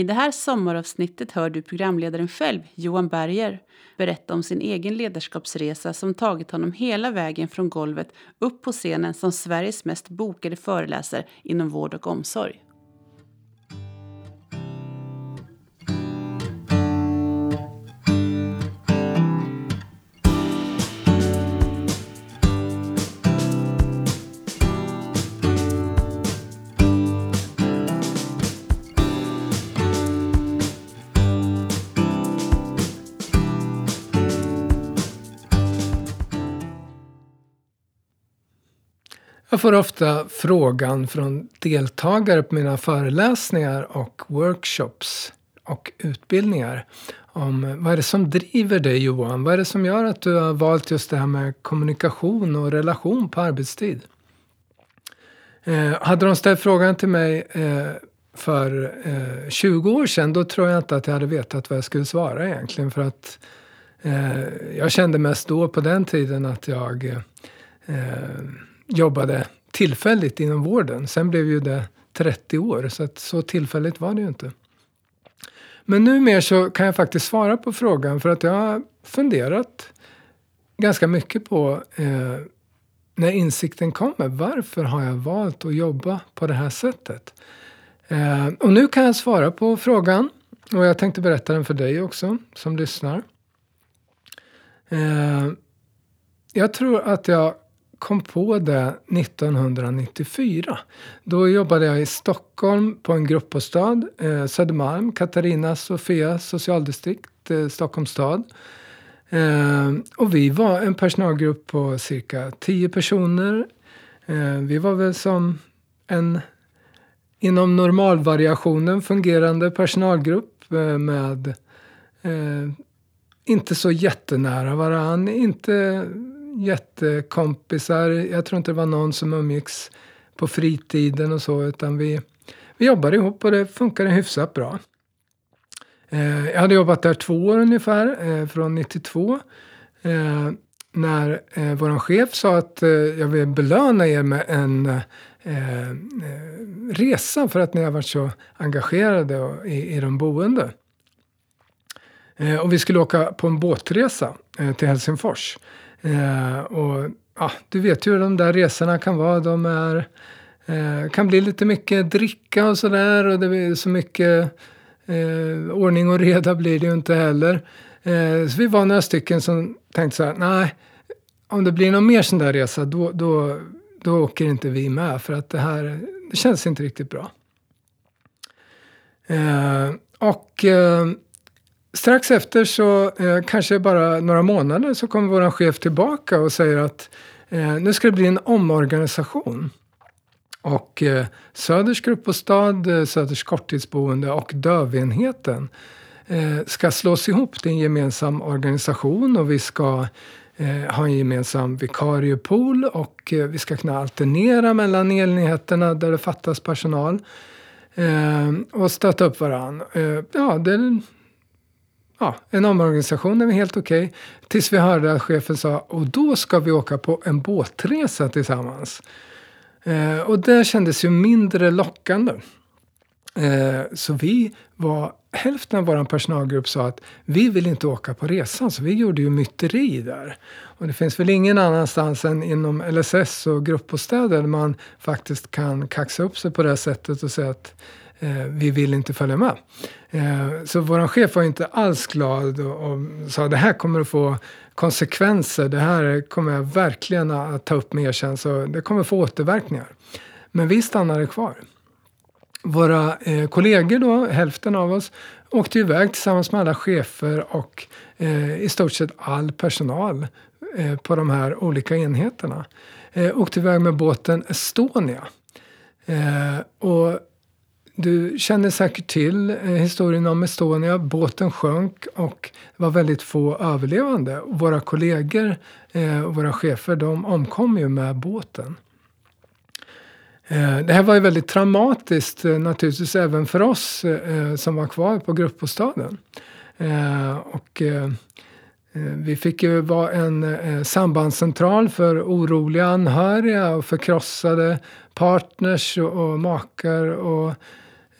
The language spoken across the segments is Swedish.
I det här sommaravsnittet hör du programledaren själv, Johan Berger, berätta om sin egen ledarskapsresa som tagit honom hela vägen från golvet upp på scenen som Sveriges mest bokade föreläsare inom vård och omsorg. Jag får ofta frågan från deltagare på mina föreläsningar och workshops och utbildningar om vad är det som driver dig Johan? Vad är det som gör att du har valt just det här med kommunikation och relation på arbetstid? Eh, hade de ställt frågan till mig eh, för eh, 20 år sedan då tror jag inte att jag hade vetat vad jag skulle svara egentligen. För att eh, jag kände mest då på den tiden att jag eh, eh jobbade tillfälligt inom vården. Sen blev ju det 30 år, så att så tillfälligt var det ju inte. Men numera så kan jag faktiskt svara på frågan för att jag har funderat ganska mycket på eh, när insikten kommer. Varför har jag valt att jobba på det här sättet? Eh, och nu kan jag svara på frågan och jag tänkte berätta den för dig också som lyssnar. Eh, jag tror att jag kom på det 1994. Då jobbade jag i Stockholm på en gruppbostad, eh, Södermalm, Katarina Sofia socialdistrikt, eh, Stockholms stad. Eh, och vi var en personalgrupp på cirka 10 personer. Eh, vi var väl som en inom normalvariationen fungerande personalgrupp eh, med eh, inte så jättenära varann, inte jättekompisar. Jag tror inte det var någon som umgicks på fritiden och så, utan vi, vi jobbade ihop och det funkade hyfsat bra. Eh, jag hade jobbat där två år ungefär, eh, från 92. Eh, när eh, vår chef sa att eh, jag vill belöna er med en eh, eh resa för att ni har varit så engagerade i, i de boende. Eh, och vi skulle åka på en båtresa eh, till Helsingfors. Eh, och ja, du vet ju hur de där resorna kan vara. De är, eh, kan bli lite mycket dricka och sådär och det blir så mycket eh, ordning och reda blir det ju inte heller. Eh, så vi var några stycken som tänkte så här, nej, om det blir någon mer sån där resa då, då, då åker inte vi med för att det här det känns inte riktigt bra. Eh, och eh, strax efter så, eh, kanske bara några månader, så kommer vår chef tillbaka och säger att eh, nu ska det bli en omorganisation. Och eh, Söders gruppbostad, eh, Söders korttidsboende och dövenheten eh, ska slås ihop till en gemensam organisation och vi ska eh, ha en gemensam vikariepool och eh, vi ska kunna alternera mellan enheterna där det fattas personal. Eh, och stötta upp varandra. Eh, ja, det ja, en omorganisation är väl helt okej. Okay. Tills vi hörde att chefen sa, och då ska vi åka på en båtresa tillsammans. Eh, och det kändes ju mindre lockande. Eh, så vi var, hälften av vår personalgrupp sa att vi vill inte åka på resan. Så vi gjorde ju myteri där. Och det finns väl ingen annanstans än inom LSS och gruppbostäder där man faktiskt kan kaxa upp sig på det sättet och säga att eh, vi vill inte följa med. Eh, så vår chef var inte alls glad och, och sa det här kommer att få konsekvenser. Det här kommer jag verkligen att ta upp med er sen. Så det kommer att få återverkningar. Men vi stannade kvar. Våra eh, kollegor då, hälften av oss, åkte iväg tillsammans med alla chefer och eh, i stort sett all personal eh, på de här olika enheterna. Eh, åkte iväg med båten Estonia. Eh, och du känner säkert till eh, historien om Estonia. Båten sjönk och det var väldigt få överlevande. Våra kollegor eh, och våra chefer de omkom ju med båten. Eh, det här var ju väldigt traumatiskt naturligtvis även för oss som var kvar på gruppbostaden. Och vi fick ju vara en sambandscentral för oroliga anhöriga och förkrossade partners och makar och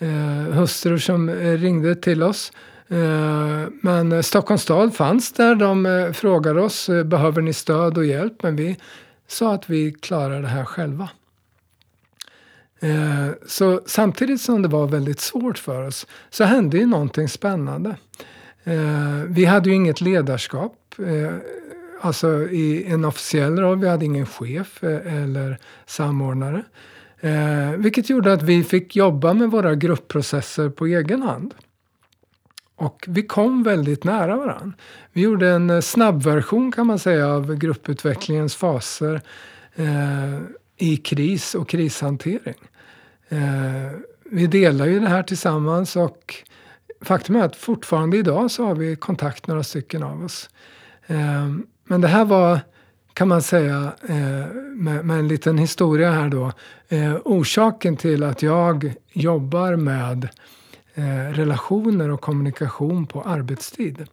eh, hustrur som eh, ringde till oss. Eh, men Stockholms stad fanns där. De eh, frågade oss, behöver ni stöd och hjälp? Men vi sa att vi klarar det här själva. Så samtidigt som det var väldigt svårt för oss så hände ju någonting spännande. Vi hade ju inget ledarskap alltså i en officiell roll. Vi hade ingen chef eller samordnare. Eh, vilket gjorde att vi fick jobba med våra gruppprocesser på egen hand. Och vi kom väldigt nära varandra. Vi gjorde en eh, snabbversion kan man säga av grupputvecklingens faser eh, i kris och krishantering. Eh, vi delar ju det här tillsammans och faktum är att fortfarande idag så har vi kontakt några stycken av oss. Eh, men det här var, kan man säga, eh, med, med, en liten historia här då, eh, orsaken till att jag jobbar med eh, relationer och kommunikation på arbetstid.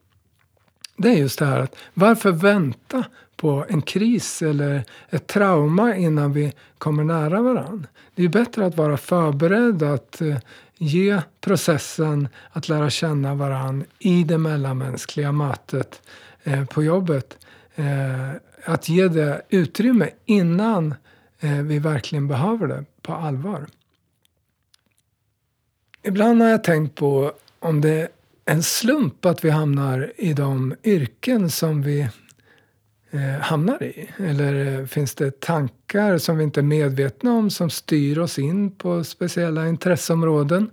Det är just det här att varför vänta på en kris eller ett trauma innan vi kommer nära varandra. Det är bättre att vara förberedd, att eh, ge processen att lära känna varandra i det mellanmänskliga mötet eh, på jobbet eh, att ge det utrymme innan eh, vi verkligen behöver det på allvar. Ibland har jag tänkt på om det är en slump att vi hamnar i de yrken som vi eh, hamnar i. Eller eh, finns det tankar som vi inte är medvetna om som styr oss in på speciella intresseområden?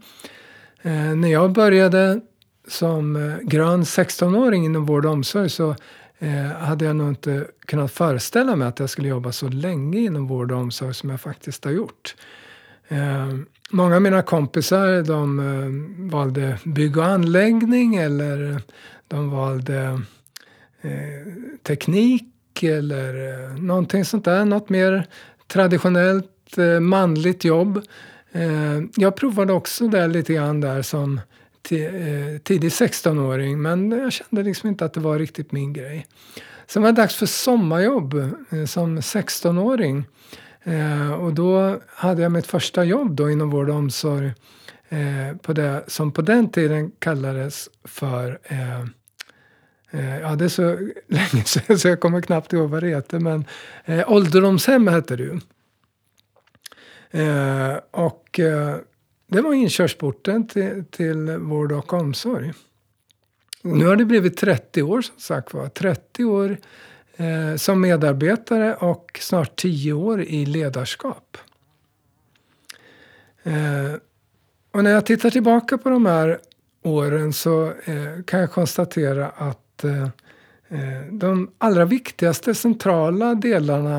När jag började som grön 16-åring inom vård och omsorg så eh, hade jag nog inte kunnat föreställa mig att jag skulle jobba så länge inom vård och omsorg som jag faktiskt har gjort. Eh, många av mina kompisar de eh, valde bygg och anläggning eller de valde eh, teknik eller eh, någonting sånt där. Något mer traditionellt eh, manligt jobb. Eh, jag provade också det lite grann där som Eh, tidig 16-åring men jag kände liksom inte att det var riktigt min grej. Sen var det dags för sommarjobb eh, som 16-åring. Eh, och då hade jag mitt första jobb då inom vård och omsorg på det som på den tiden kallades för Ja, det är så länge sedan så jag kommer knappt ihåg vad det heter. Men eh, ålderdomshem hette det ju. Eh, och eh, det var inkörsporten till, till vård och omsorg. Nu har det blivit 30 år som sagt var. 30 år eh, som medarbetare och snart 10 år i ledarskap. Eh, och när jag tittar tillbaka på de här åren så eh, kan jag konstatera att eh, eh de allra viktigaste centrala delarna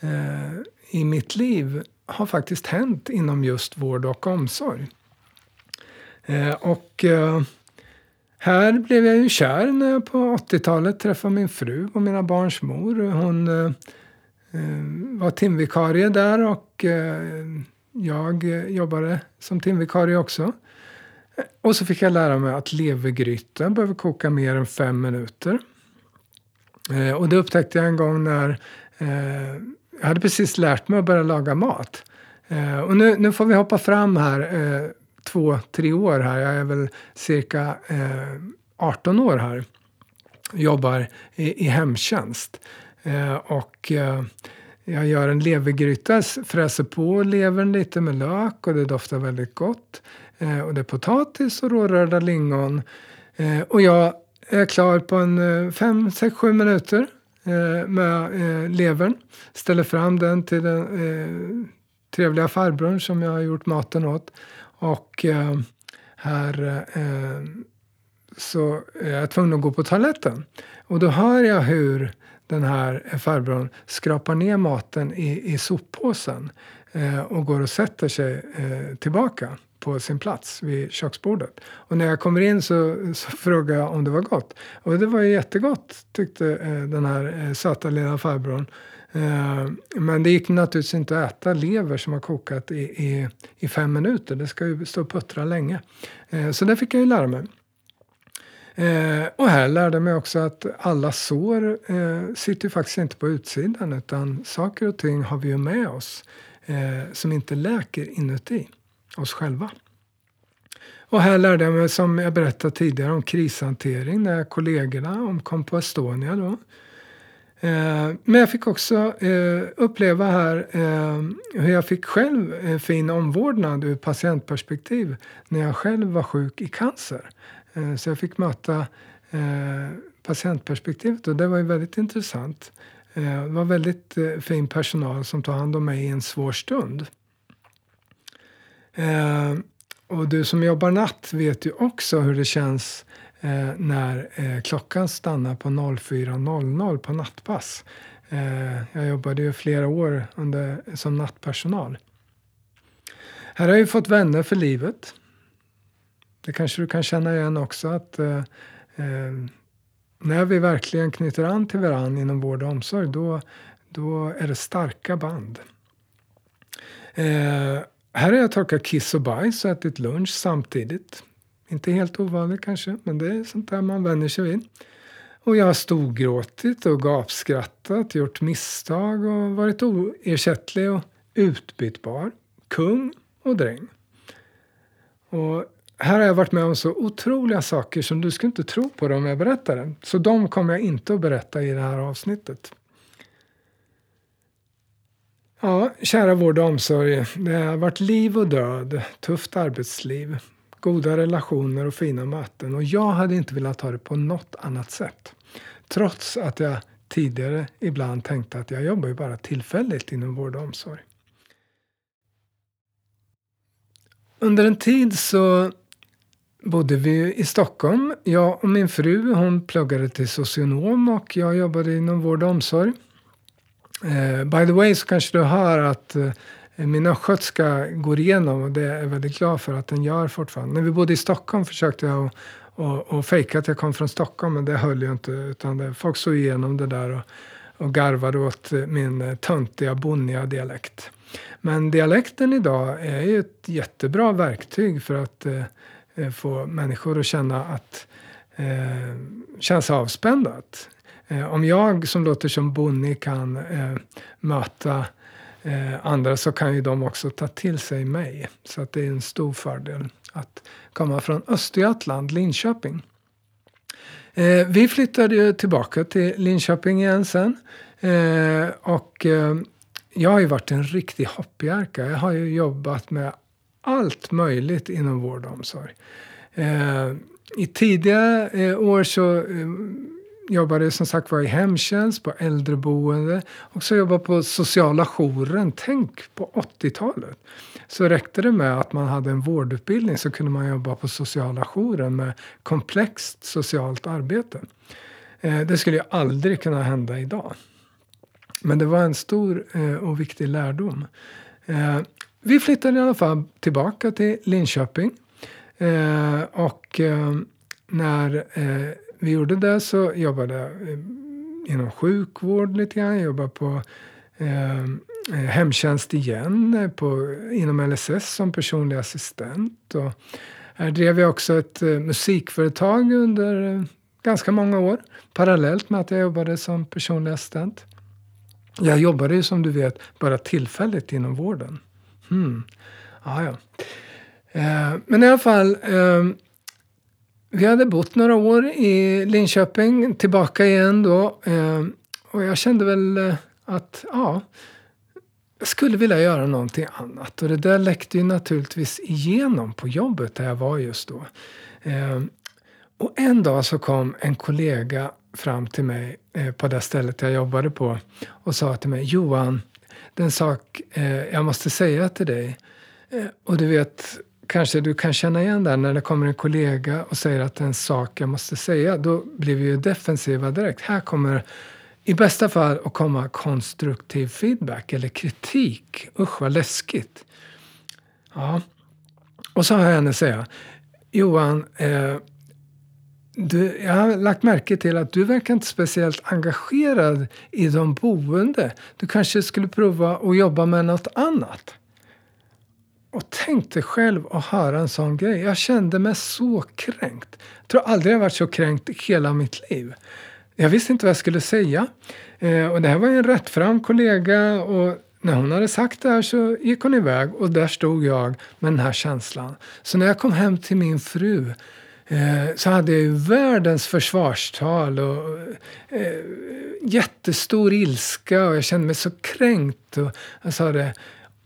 eh, i mitt liv har faktiskt hänt inom just vård och omsorg. Eh, och eh, här blev jag ju kär när jag på 80-talet träffade min fru och mina barns mor. Hon eh, eh var timvikarie där och eh, jag jobbade som timvikarie också. Och så fick jag lära mig att levergryta behöver koka mer än fem minuter. Eh, och det upptäckte jag en gång när jag hade precis lärt mig att börja laga mat. Eh, och nu, nu får vi hoppa fram här eh, två, tre år här. Jag är väl cirka eh, 18 år här. Jobbar i, i hemtjänst. Eh, och eh, jag gör en levergryta, fräser på levern lite med lök och det doftar väldigt gott. Eh, och det är potatis och rårörda lingon. Eh, och jag är klar på en eh, 5–7 minuter Eh, med eh, levern. Ställer fram den till den eh, trevliga farbrorn som jag har gjort maten åt. Och här så är jag tvungen att gå på toaletten. Och då hör jag hur den här farbrorn skrapar ner maten i, i soppåsen eh, och går och sätter sig eh, tillbaka på sin plats vid köksbordet. Och när jag kommer in så, så frågar jag om det var gott. Och det var ju jättegott tyckte eh, den här eh, söta lilla farbrorn. Eh, men det gick naturligtvis inte att äta lever som har kokat i, i, i fem minuter. Det ska ju stå och puttra länge. Eh, så det fick jag ju lära mig. Eh, och här lärde jag mig också att alla sår eh, sitter faktiskt inte på utsidan utan saker och ting har vi ju med oss eh, som inte läker inuti oss själva. Och här lärde jag mig, som jag berättade tidigare, om krishantering när kollegorna omkom på Estonia. Då. Eh, men jag fick också eh, uppleva här eh, hur jag fick själv fin omvårdnad ur patientperspektiv när jag själv var sjuk i cancer. Eh, så jag fick möta eh, patientperspektivet och det var ju väldigt intressant. Eh, det var väldigt fin personal som tog hand om mig i en svår stund. Eh, och du som jobbar natt vet ju också hur det känns eh, när eh, klockan stannar på 04.00 på nattpass. Eh, jag jobbade ju flera år under, som nattpersonal. Här har jag fått vänner för livet. Det kanske du kan känna igen också att eh, eh, när vi verkligen knyter an till varandra inom vård och omsorg då, då är det starka band. Eh, här har jag torkat kiss och bajs och ätit lunch samtidigt. Inte helt ovanligt kanske, men det är sånt där man vänjer sig vid. Och jag har storgråtit och gapskrattat, gjort misstag och varit oersättlig och utbytbar. Kung och dräng. Och här har jag varit med om så otroliga saker som du skulle inte tro på om jag berättade. Så de kommer jag inte att berätta i det här avsnittet. Ja, kära vård och omsorg. Det har varit liv och död, tufft arbetsliv, goda relationer och fina möten. Och jag hade inte velat ha det på något annat sätt. Trots att jag tidigare ibland tänkte att jag jobbar ju bara tillfälligt inom vård och omsorg. Under en tid så bodde vi i Stockholm. Jag och min fru hon pluggade till socionom och jag jobbade inom vård och omsorg. Eh, by the way så kanske du hör att eh, min östgötska går igenom och det är jag väldigt glad för att den gör fortfarande. När vi bodde i Stockholm försökte jag att och, och fejka att jag kom från Stockholm men det höll ju inte. Utan det, folk såg igenom det där och, och garvade åt eh, min töntiga, bonniga dialekt. Men dialekten idag är ju ett jättebra verktyg för att eh, få människor att känna att eh, känns avspända. Eh, om jag som låter som Bonnie kan eh, möta eh, andra så kan ju de också ta till sig mig. Så att det är en stor fördel att komma från Östergötland, Linköping. Eh, vi flyttade ju tillbaka till Linköping igen sen. Eh, och eh, jag har ju varit en riktig hoppjerka. Jag har ju jobbat med allt möjligt inom vård och omsorg. Eh, I tidiga eh, år så eh, jobbade som sagt var i hemtjänst, på äldreboende och så jobbade på sociala jouren. Tänk på 80-talet. Så räckte det med att man hade en vårdutbildning så kunde man jobba på sociala jouren med komplext socialt arbete. Eh, det skulle ju aldrig kunna hända idag. Men det var en stor eh, och viktig lärdom. Eh, vi flyttade i alla fall tillbaka till Linköping. Och när vi gjorde det så jobbade jag eh, inom sjukvård lite grann. Jag jobbade på eh, eh hemtjänst igen eh, på, inom LSS som personlig assistent. Och här drev jag också ett eh, musikföretag under eh, ganska många år parallellt med att jag jobbade som personlig assistent. Jag jobbade ju som du vet bara tillfälligt inom vården. Hmm. Ah, ja. Eh, men i alla fall vi hade bott några år i Linköping, tillbaka igen då. Eh, och jag kände väl eh, att, ja, jag skulle vilja göra någonting annat. Och det där läckte ju naturligtvis igenom på jobbet där jag var just då. Eh, och en dag så kom en kollega fram till mig på det stället jag jobbade på och sa till mig, Johan, det är en sak jag måste säga till dig. Och du vet, kanske du kan känna igen där när det kommer en kollega och säger att det är en sak jag måste säga. Då blir vi ju defensiva direkt. Här kommer i bästa fall att komma konstruktiv feedback eller kritik. Usch vad läskigt. Ja. Och så har jag henne säga. Johan, eh, du, jag har lagt märke till att du verkar inte speciellt engagerad i de boende. Du kanske skulle prova att jobba med något annat. Och tänk dig själv att höra en sån grej. Jag kände mig så kränkt. Jag tror aldrig jag varit så kränkt i hela mitt liv. Jag visste inte vad jag skulle säga. Eh, och det här var en rättfram kollega och när hon hade sagt det här så gick hon iväg och där stod jag med den här känslan. Så när jag kom hem till min fru eh, så hade jag ju världens försvarstal och eh, jättestor ilska och jag kände mig så kränkt. Och jag sa det,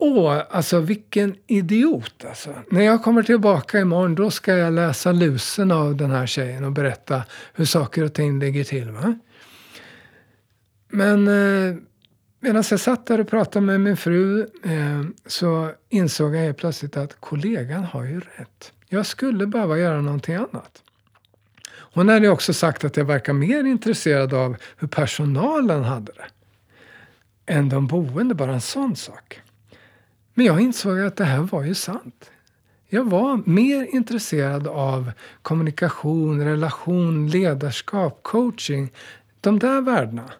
Åh, alltså vilken idiot alltså. När jag kommer tillbaka imorgon då ska jag läsa lusen av den här tjejen och berätta hur saker och ting ligger till. Va? Men eh, medan jag satt där och pratade med min fru eh, så insåg jag helt plötsligt att kollegan har ju rätt. Jag skulle behöva göra någonting annat. Hon hade också sagt att jag verkar mer intresserad av hur personalen hade det än de boende, bara en sån sak. Men jag insåg att det här var ju sant. Jag var mer intresserad av kommunikation, relation, ledarskap, coaching. De där värdena.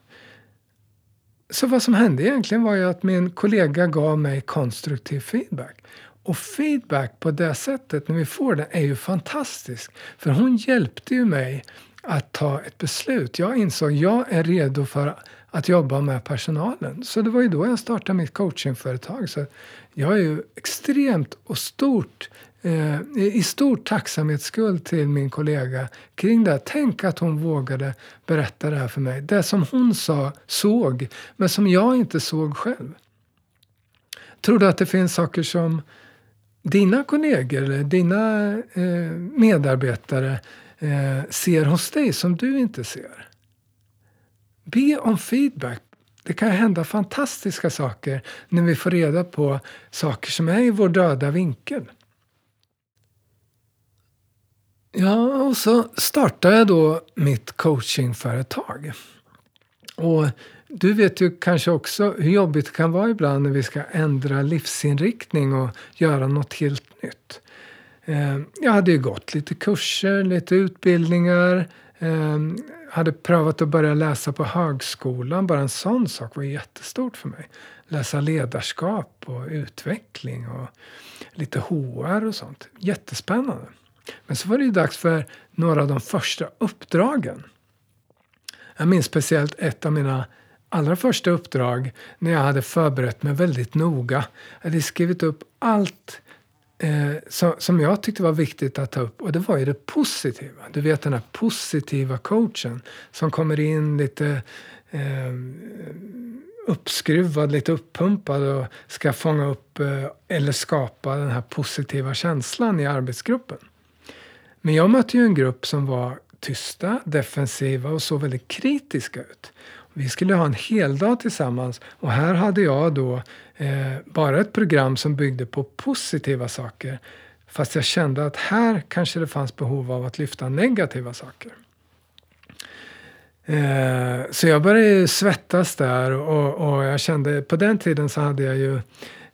Så vad som hände egentligen var ju att min kollega gav mig konstruktiv feedback. Och feedback på det sättet, när vi får den, är ju fantastisk. För hon hjälpte ju mig att ta ett beslut. Jag insåg att jag är redo för att jobba med personalen. Så det var ju då jag startade mitt coachingföretag. Så jag är ju extremt och stort eh, i stor tacksamhetsskuld till min kollega kring det. Tänk att hon vågade berätta det här för mig. Det som hon sa, såg, men som jag inte såg själv. Tror du att det finns saker som dina kollegor eller dina eh, medarbetare eh, ser hos dig som du inte ser? Be om feedback. Det kan hända fantastiska saker när vi får reda på saker som är i vår döda vinkel. Ja, och så startade jag då mitt coachingföretag. Och du vet ju kanske också hur jobbigt det kan vara ibland när vi ska ändra livsinriktning och göra något helt nytt. Eh, jag hade ju gått lite kurser, lite utbildningar. Jag hade prövat att börja läsa på högskolan. Bara en sån sak var jättestort för mig. Läsa ledarskap och utveckling och lite HR och sånt. Jättespännande. Men så var det ju dags för några av de första uppdragen. Jag minns speciellt ett av mina allra första uppdrag när jag hade förberett mig väldigt noga. Jag hade skrivit upp allt eh, som, som jag tyckte var viktigt att ta upp. Och det var ju det positiva. Du vet den här positiva coachen som kommer in lite eh, uppskruvad, lite uppumpad och ska fånga upp eh, eller skapa den här positiva känslan i arbetsgruppen. Men jag mötte ju en grupp som var tysta, defensiva och såg väldigt kritiska ut. Vi skulle ha en hel dag tillsammans och här hade jag då eh, bara ett program som byggde på positiva saker. Fast jag kände att här kanske det fanns behov av att lyfta negativa saker. Eh, så jag började svettas där och, och, jag kände, på den tiden så hade jag ju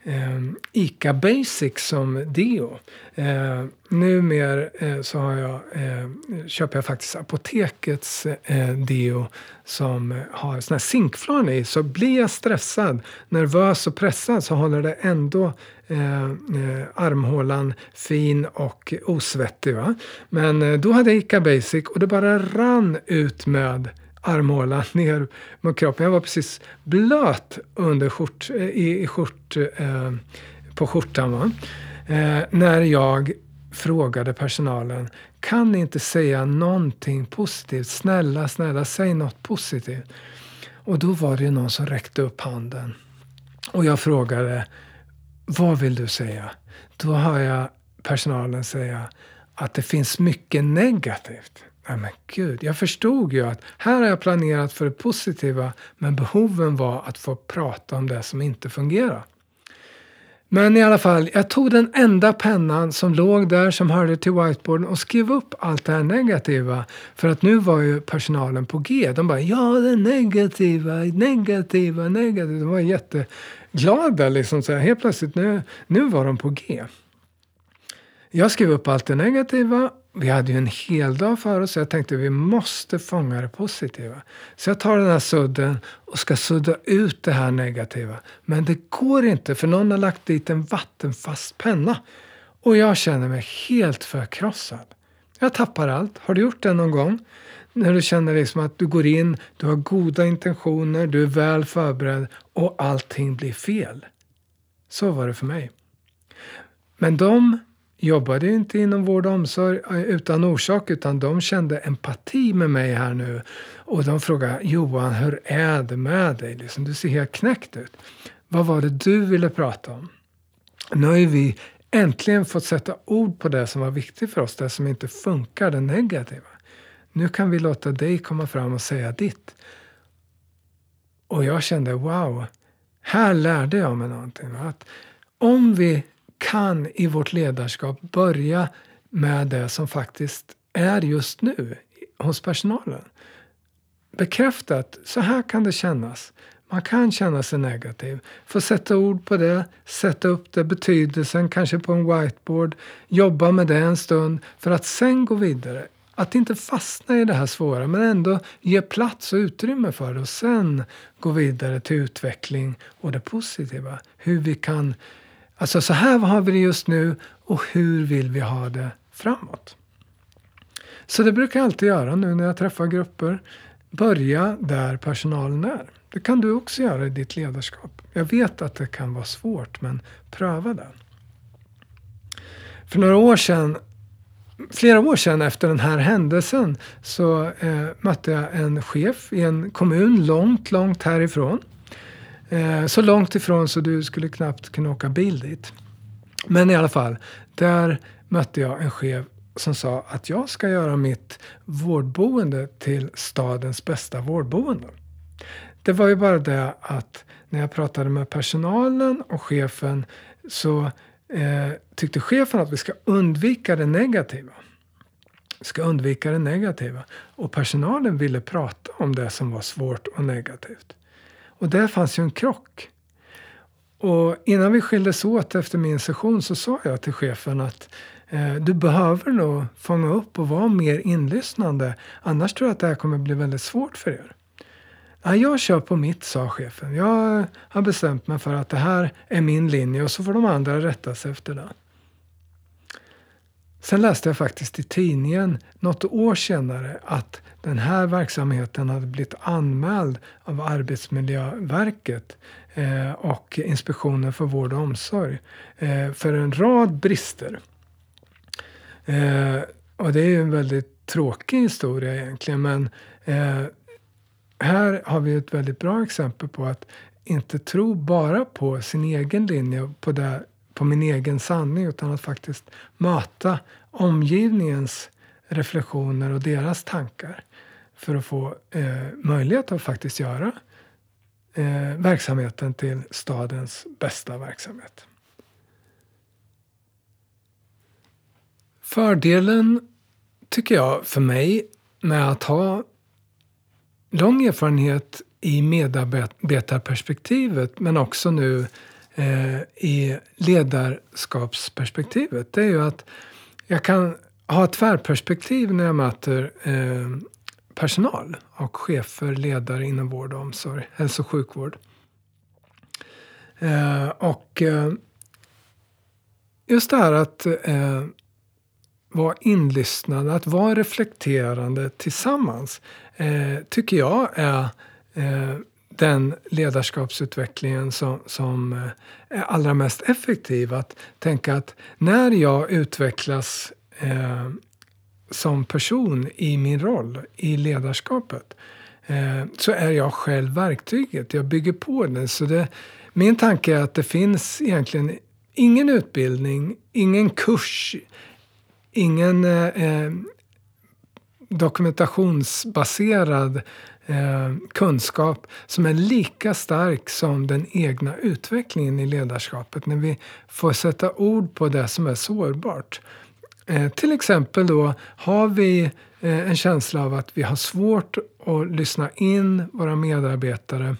eh, ICA Basic som deo. Eh, Numer eh, så har jag, eh, köper jag faktiskt Apotekets eh, deo som har sån här zinkflarn i. Så blir jag stressad, nervös och pressad så håller det ändå ehm, eh armhålan fin och osvettig. Va? Men eh, då hade jag ICA Basic och det bara rann ut med armhålan ner mot kroppen. Jag var precis blöt under skjort, eh, i, i skjort, eh, på skjortan. Va? Eh, när jag frågade personalen, kan ni inte säga någonting positivt? Snälla, snälla, säg något positivt. Och då var det någon som räckte upp handen. Och jag frågade, vad vill du säga? Då hör jag personalen säga att det finns mycket negativt. Nej men gud, jag förstod ju att här har jag planerat för det positiva men behoven var att få prata om det som inte fungerar. Men i alla fall, jag tog den enda pennan som låg där som hörde till whiteboarden och skrev upp allt det här negativa. För att nu var ju personalen på G. De bara ja, det negativa, negativa, negativa. De var jätteglada liksom. Så helt plötsligt, nu, nu var de på G. Jag skrev upp allt det negativa. Vi hade ju en hel dag för oss så jag tänkte vi måste fånga det positiva. Så jag tar den här sudden och ska sudda ut det här negativa. Men det går inte för någon har lagt dit en vattenfast penna. Och jag känner mig helt förkrossad. Jag tappar allt. Har du gjort det någon gång? När du känner liksom att du går in, du har goda intentioner, du är väl förberedd och allting blir fel. Så var det för mig. Men de jobbade inte inom vård och omsorg eh, utan orsak utan de kände empati med mig här nu. Och de frågade Johan, hur är det med dig? Liksom, du ser helt knäckt ut. Vad var det du ville prata om? Nu har vi äntligen fått sätta ord på det som var viktigt för oss, det som inte funkar, det negativa. Nu kan vi låta dig komma fram och säga ditt. Och jag kände, wow, här lärde jag mig någonting. Att om vi kan i vårt ledarskap börja med det som faktiskt är just nu hos personalen. Bekräfta att så här kan det kännas. Man kan känna sig negativ. Få sätta ord på det, sätta upp det, betydelsen, kanske på en whiteboard. Jobba med det en stund för att sen gå vidare. Att inte fastna i det här svåra men ändå ge plats och utrymme för det och sen gå vidare till utveckling och det positiva. Hur vi kan, alltså så här har vi det just nu och hur vill vi ha det framåt? Så det brukar jag alltid göra nu när jag träffar grupper. Börja där personalen är. Det kan du också göra i ditt ledarskap. Jag vet att det kan vara svårt, men pröva det. För några år sedan, flera år sedan efter den här händelsen så eh, mötte jag en chef i en kommun långt, långt härifrån. Eh, så långt ifrån så du skulle knappt kunna åka bil dit. Men i alla fall, där mötte jag en chef som sa att jag ska göra mitt vårdboende till stadens bästa vårdboende. Det var ju bara det att när jag pratade med personalen och chefen så eh, tyckte chefen att vi ska undvika det negativa. Vi ska undvika det negativa. Och personalen ville prata om det som var svårt och negativt. Och där fanns ju en krock. Och innan vi skildes åt efter min session så sa jag till chefen att eh, du behöver nog fånga upp och vara mer inlyssnande. Annars tror jag att det här kommer bli väldigt svårt för er. Ja, jag kör på mitt, sa chefen. Jag har bestämt mig för att det här är min linje och så får de andra rätta sig efter det. Sen läste jag faktiskt i tidningen något år senare att den här verksamheten hade blivit anmäld av Arbetsmiljöverket eh, och Inspektionen för vård och omsorg eh, för en rad brister. Eh, och det är ju en väldigt tråkig historia egentligen men här har vi ett väldigt bra exempel på att inte tro bara på sin egen linje, på, det, på min egen sanning, utan att faktiskt möta omgivningens reflektioner och deras tankar för att få eh, möjlighet att faktiskt göra eh, verksamheten till stadens bästa verksamhet. Fördelen, tycker jag, för mig med att ha lång erfarenhet i medarbetarperspektivet men också nu eh, i ledarskapsperspektivet. Det är ju att jag kan ha ett tvärperspektiv när jag möter eh, personal och chefer, ledare inom vård och omsorg, hälso och sjukvård. Eh, och eh, just det här att eh, vara inlyssnande, att vara reflekterande tillsammans eh, tycker jag är eh, den ledarskapsutvecklingen som, som eh, är allra mest effektiv. Att tänka att när jag utvecklas eh, som person i min roll i ledarskapet eh, så är jag själv verktyget. Jag bygger på det. Så det, min tanke är att det finns egentligen ingen utbildning, ingen kurs, ingen eh, eh dokumentationsbaserad eh, kunskap som är lika stark som den egna utvecklingen i ledarskapet. När vi får sätta ord på det som är sårbart. Eh, till exempel då har vi eh, en känsla av att vi har svårt att lyssna in våra medarbetare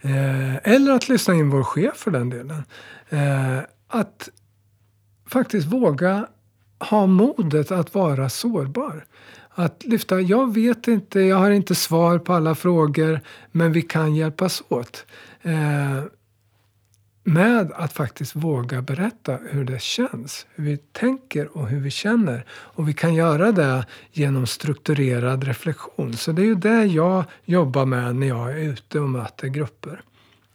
eh, eller att lyssna in vår chef för den delen. Eh, att faktiskt våga ha modet att vara sårbar. Att lyfta, jag vet inte, jag har inte svar på alla frågor, men vi kan hjälpas åt. Eh, med att faktiskt våga berätta hur det känns, hur vi tänker och hur vi känner. Och vi kan göra det genom strukturerad reflektion. Så det är ju det jag jobbar med när jag är ute och möter grupper.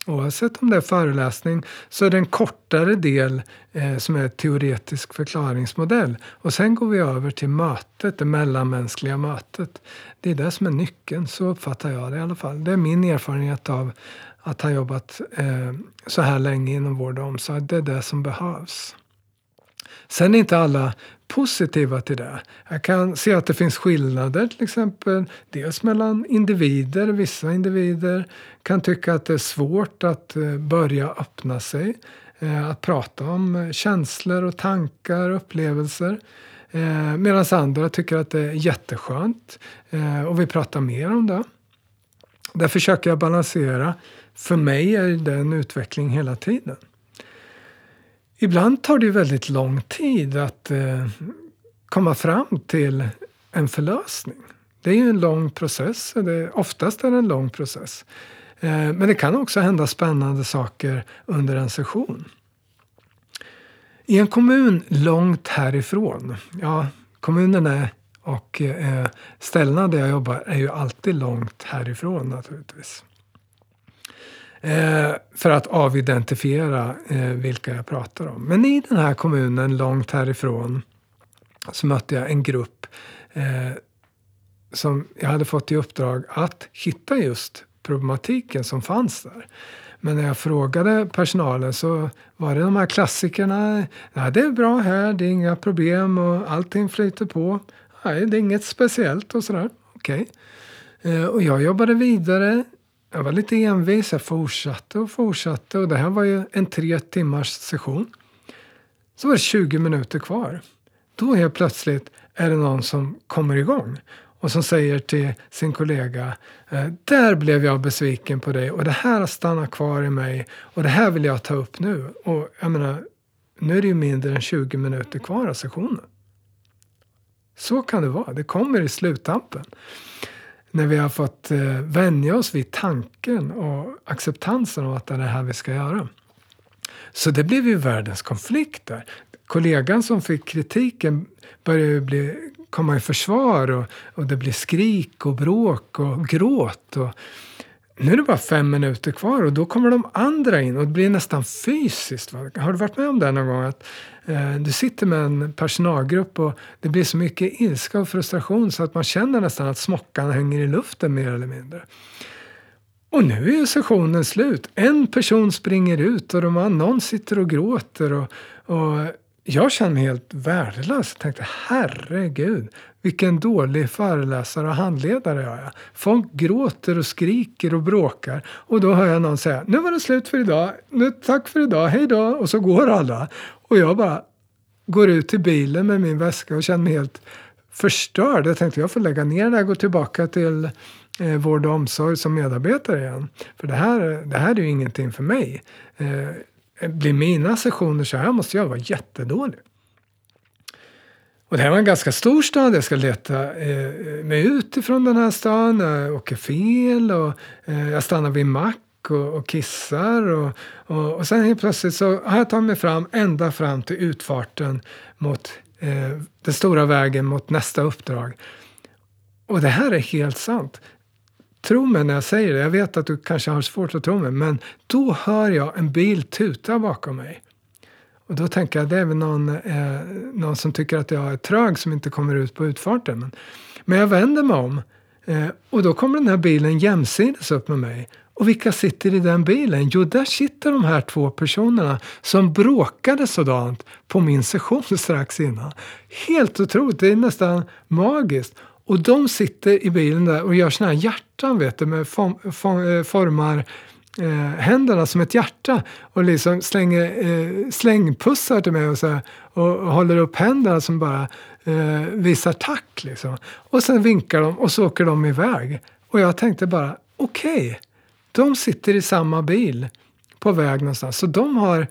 Oavsett om det är föreläsning så är det en kortare del eh, som är teoretisk förklaringsmodell. Och sen går vi över till mötet, det mellanmänskliga mötet. Det är det som är nyckeln, så uppfattar jag det i alla fall. Det är min erfarenhet av att ha jobbat eh, så här länge inom vård och omsorg. Det är det som behövs. Sen är inte alla positiva till det. Jag kan se att det finns skillnader till exempel. Dels mellan individer. Vissa individer kan tycka att det är svårt att eh, börja öppna sig. Eh, att prata om eh, känslor och tankar och upplevelser. Medan andra tycker att det är jätteskönt och vill prata mer om det. Där försöker jag balansera. För mig är det en utveckling hela tiden. Ibland tar det väldigt lång tid att eh, komma fram till en förlösning. Det är ju en lång process. Det, oftast är det en lång process. Eh, men det kan också hända spännande saker under en session. I en kommun långt härifrån, ja kommunerna och eh, ställena där jag jobbar är ju alltid långt härifrån naturligtvis. Eh, för att avidentifiera eh, vilka jag pratar om. Men i den här kommunen långt härifrån så mötte jag en grupp eh, som jag hade fått i uppdrag att hitta just problematiken som fanns där. Men när jag frågade personalen så var det de här klassikerna. Ja, det är bra här, det är inga problem och allting flyter på. Nej, det är inget speciellt och sådär. Okej. Okay. Och jag jobbade vidare jag var lite envis. Jag fortsatte och fortsatte. Och det här var ju en tre timmars session. Så var det 20 minuter kvar. Då helt plötsligt är det någon som kommer igång och som säger till sin kollega eh, Där blev jag besviken på dig och det här har stannat kvar i mig och det här vill jag ta upp nu. Och jag menar, nu är det ju mindre än 20 minuter kvar av sessionen. Så kan det vara. Det kommer i sluttampen när vi har fått eh, vänja oss vid tanken och acceptansen av att det är det här vi ska göra. Så det blev ju världens konflikt. Kollegan som fick kritiken började bli, komma i försvar och, och det blev skrik och bråk och gråt. Och, nu är det bara fem minuter kvar och då kommer de andra in och det blir nästan fysiskt. Va? Har du varit med om det någon gång? Att eh, Du sitter med en personalgrupp och det blir så mycket ilska och frustration så att man känner nästan att smockan hänger i luften mer eller mindre. Och nu är ju sessionen slut. En person springer ut och de, någon sitter och gråter. Och, och jag kände mig helt värdelös. Jag tänkte herregud, vilken dålig föreläsare och handledare jag är. Folk gråter och skriker och bråkar. Och då hör jag någon säga, nu var det slut för idag. Nu, tack för idag, hej då. Och så går alla. Och jag bara går ut till bilen med min väska och känner mig helt förstörd. Jag tänkte jag får lägga ner det och gå tillbaka till eh, vård och omsorg som medarbetare igen. För det här, det här är ju ingenting för mig. Eh, blir mina sessioner så här måste jag vara jättedålig. Och det här var en ganska stor stad. Jag ska leta eh, mig ut ifrån den här stan. Jag åker fel och eh, jag stannar vid mack och, och kissar. Och, och, och sen helt plötsligt så har jag tagit mig fram ända fram till utfarten mot eh, den stora vägen mot nästa uppdrag. Och det här är helt sant tro mig när jag säger det. Jag vet att du kanske har svårt att tro mig. Men då hör jag en bil tuta bakom mig. Och då tänker jag det är väl någon, eh, någon som tycker att jag är trög som inte kommer ut på utfarten. Men, men jag vänder mig om eh, och då kommer den här bilen jämsides upp med mig. Och vilka sitter i den bilen? Jo, där sitter de här två personerna som bråkade sådant på min session strax innan. Helt otroligt, det är nästan magiskt. Och de sitter i bilen där och gör såna här hjärtan, vet du, med form, form, eh, formar eh, händerna som ett hjärta och liksom slänger eh, slängpussar till mig och, så här, och, och håller upp händerna som bara eh, visar tack. Liksom. Och sen vinkar de och så åker de iväg. Och jag tänkte bara, okej, okay, de sitter i samma bil på väg någonstans. Så de har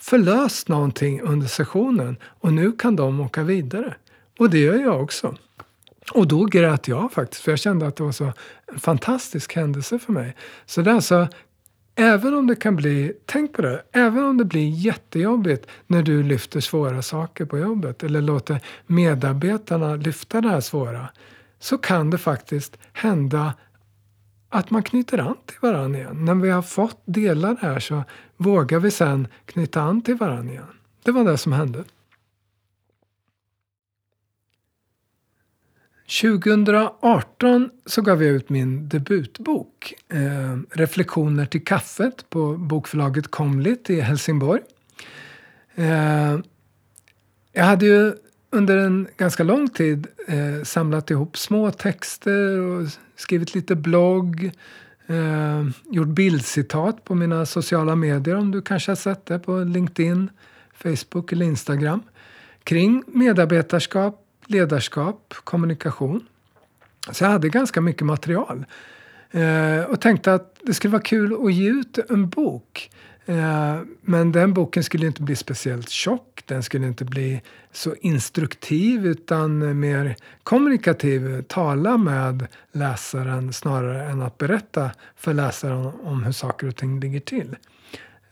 förlöst någonting under sessionen och nu kan de åka vidare. Och det gör jag också. Och då grät jag faktiskt, för jag kände att det var så en fantastisk händelse för mig. Så det är alltså Även om det kan bli, tänk på det, även om det blir jättejobbigt när du lyfter svåra saker på jobbet eller låter medarbetarna lyfta det här svåra, så kan det faktiskt hända att man knyter an till varandra igen. När vi har fått dela det här så vågar vi sen knyta an till varandra igen. Det var det som hände. 2018 så gav jag ut min debutbok eh, Reflektioner till kaffet på bokförlaget Komlit i Helsingborg. Eh, jag hade ju under en ganska lång tid eh, samlat ihop små texter och skrivit lite blogg. Eh, gjort bildcitat på mina sociala medier om du kanske har sett det på LinkedIn, Facebook eller Instagram. Kring medarbetarskap, ledarskap, kommunikation. Så jag hade ganska mycket material. Eh, och tänkte att det skulle vara kul att ge ut en bok. Eh, men den boken skulle inte bli speciellt tjock. Den skulle inte bli så instruktiv utan mer kommunikativ. Tala med läsaren snarare än att berätta för läsaren om hur saker och ting ligger till.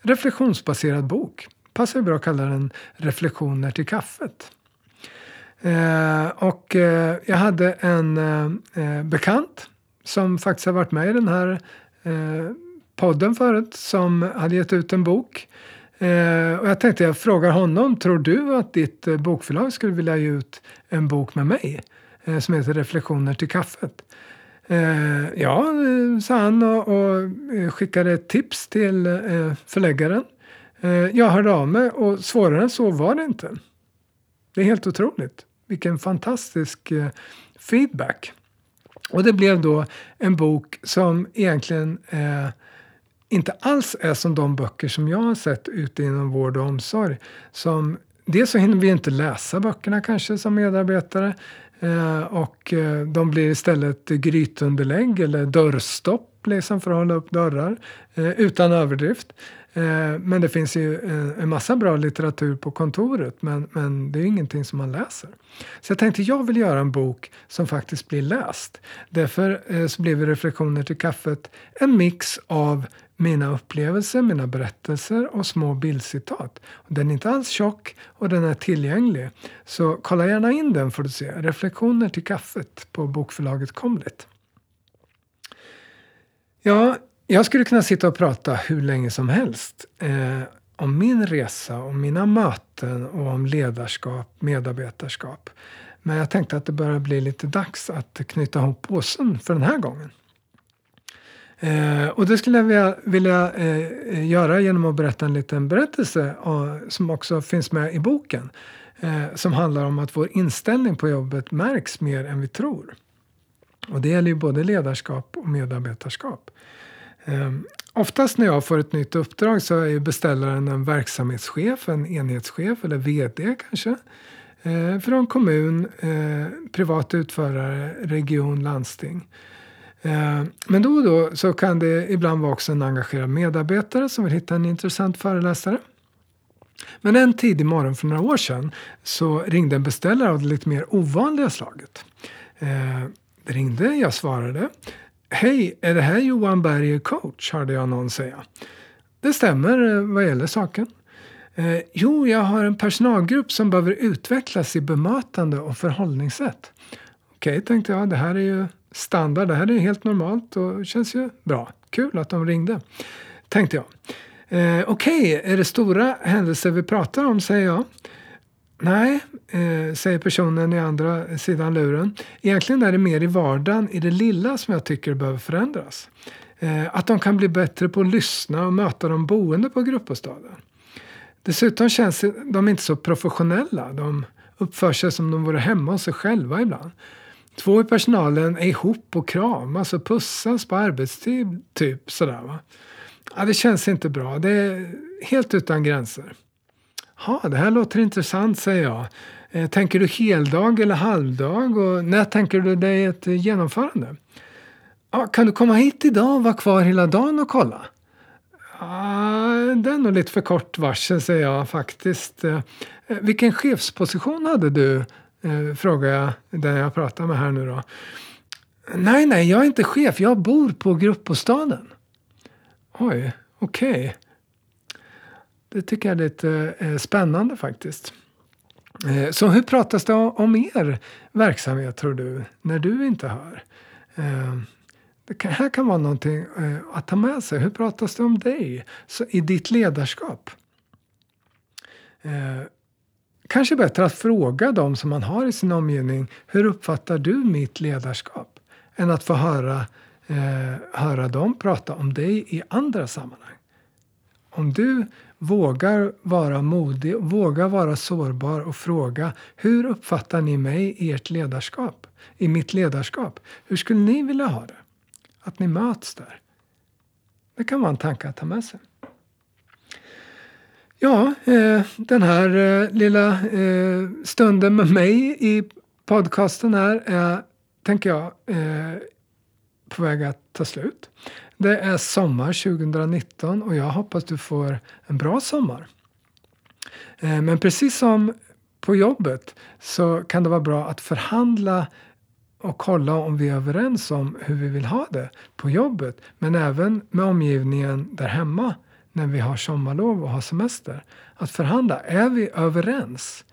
Reflektionsbaserad bok. Passar bra att kalla den Reflektioner till kaffet. Eh, och eh, jag hade en eh, eh, bekant som faktiskt har varit med i den här eh, podden förut som hade gett ut en bok. Eh, och jag tänkte jag frågar honom, tror du att ditt bokförlag skulle vilja ge ut en bok med mig som heter Reflektioner till kaffet? ja, sa han och, och skickade ett tips till förläggaren. jag hörde av mig och svårare än så var det inte. Det är helt otroligt vilken fantastisk eh, feedback. Och det blev då en bok som egentligen eh, inte alls är som de böcker som jag har sett ute inom vård och omsorg. Som, dels så hinner vi inte läsa böckerna kanske som medarbetare eh, och eh, de blir istället grytunderlägg eller dörrstopp liksom för att hålla upp dörrar eh, utan överdrift. Eh, men det finns ju eh, en massa bra litteratur på kontoret men, men det är ingenting som man läser. Så jag tänkte jag vill göra en bok som faktiskt blir läst. Därför eh, så blev Reflektioner till kaffet en mix av mina upplevelser, mina berättelser och små bildcitat. Den är inte alls tjock och den är tillgänglig. Så kolla gärna in den får du se. Reflektioner till kaffet på bokförlaget Komlet. Ja, jag skulle kunna sitta och prata hur länge som helst eh, om min resa, om mina möten och om ledarskap, medarbetarskap. Men jag tänkte att det börjar bli lite dags att knyta ihop påsen för den här gången. Eh, och det skulle jag vilja, vilja eh, göra genom att berätta en liten berättelse eh, som också finns med i boken. Eh, som handlar om att vår inställning på jobbet märks mer än vi tror. Och det gäller ju både ledarskap och medarbetarskap. Um, oftast när jag får ett nytt uppdrag så är beställaren en verksamhetschef, en enhetschef eller VD kanske. Ehm, från kommun, ehm, privat utförare, region, landsting. Men då och då så kan det ibland vara också en engagerad medarbetare som vill hitta en intressant föreläsare. Men en tidig morgon för några år sedan så ringde en beställare av det lite mer ovanliga slaget. Det ringde, jag svarade. Hej, är det här Johan Berger coach? hörde jag någon säga. Det stämmer eh, vad gäller saken. Eh, jo, jag har en personalgrupp som behöver utvecklas i bemötande och förhållningssätt. Okej, tänkte jag, det här är ju standard, det här är helt normalt och känns ju bra. Kul att de ringde, tänkte jag. Eh, Okej, är det stora händelser vi pratar om, säger jag. Nej, eh, säger personen i andra sidan luren. Egentligen är det mer i vardagen, i det lilla, som jag tycker behöver förändras. Eh, att de kan bli bättre på att lyssna och möta de boende på gruppbostaden. Dessutom känns de inte så professionella. De uppför sig som om de vore hemma hos sig själva ibland. Två i personalen är ihop och kramas och pussas på arbetstid, typ sådär. Va? Ja, det känns inte bra. Det är helt utan gränser. Ja, det här låter intressant, säger jag. Eh, tänker du heldag eller halvdag? Och när tänker du dig ett genomförande? Ja, kan du komma hit idag och vara kvar hela dagen och kolla? Ja, det är nog lite för kort varsel, säger jag faktiskt. Eh, vilken chefsposition hade du? Eh, frågar jag den jag pratar med här nu då. Nej, nej, jag är inte chef. Jag bor på gruppbostaden. Oj, okej. Okej. Okay. Det tycker jag är lite eh, spännande faktiskt. Eh, så hur pratas det om er verksamhet tror du, när du inte hör? Eh, det här kan vara någonting att ta med sig. Hur pratas det om dig i ditt ledarskap? Kanske bättre att fråga dem som man har i sin omgivning. Hur uppfattar du mitt ledarskap? Än att få höra, höra dem prata om dig i andra sammanhang. Om du vågar vara modig, vågar vara sårbar och fråga hur uppfattar ni mig i ert ledarskap? I mitt ledarskap? Hur skulle ni vilja ha det? Att ni möts där. Det kan vara en tanke att ta med sig. Ja, eh, den här eh, lilla eh, stunden med mig i podcasten här är, tänker jag, eh, på väg att ta slut. Det är sommar 2019 och jag hoppas du får en bra sommar. Eh, men precis som på jobbet så kan det vara bra att förhandla och kolla om vi är överens om hur vi vill ha det på jobbet. Men även med omgivningen där hemma när vi har sommarlov och har semester. Att förhandla. Är vi överens?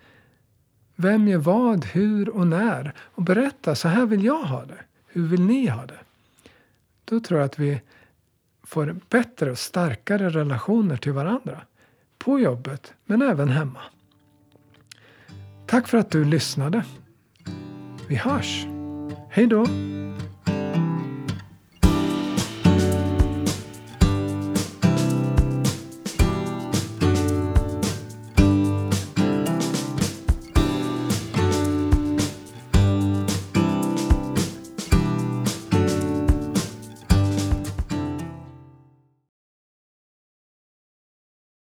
Vem gör vad, hur och när? Och berätta, så här vill jag ha det. Hur vill ni ha det? Då tror jag att vi får bättre och starkare relationer till varandra. På jobbet, men även hemma. Tack för att du lyssnade. Vi hörs. Hej då!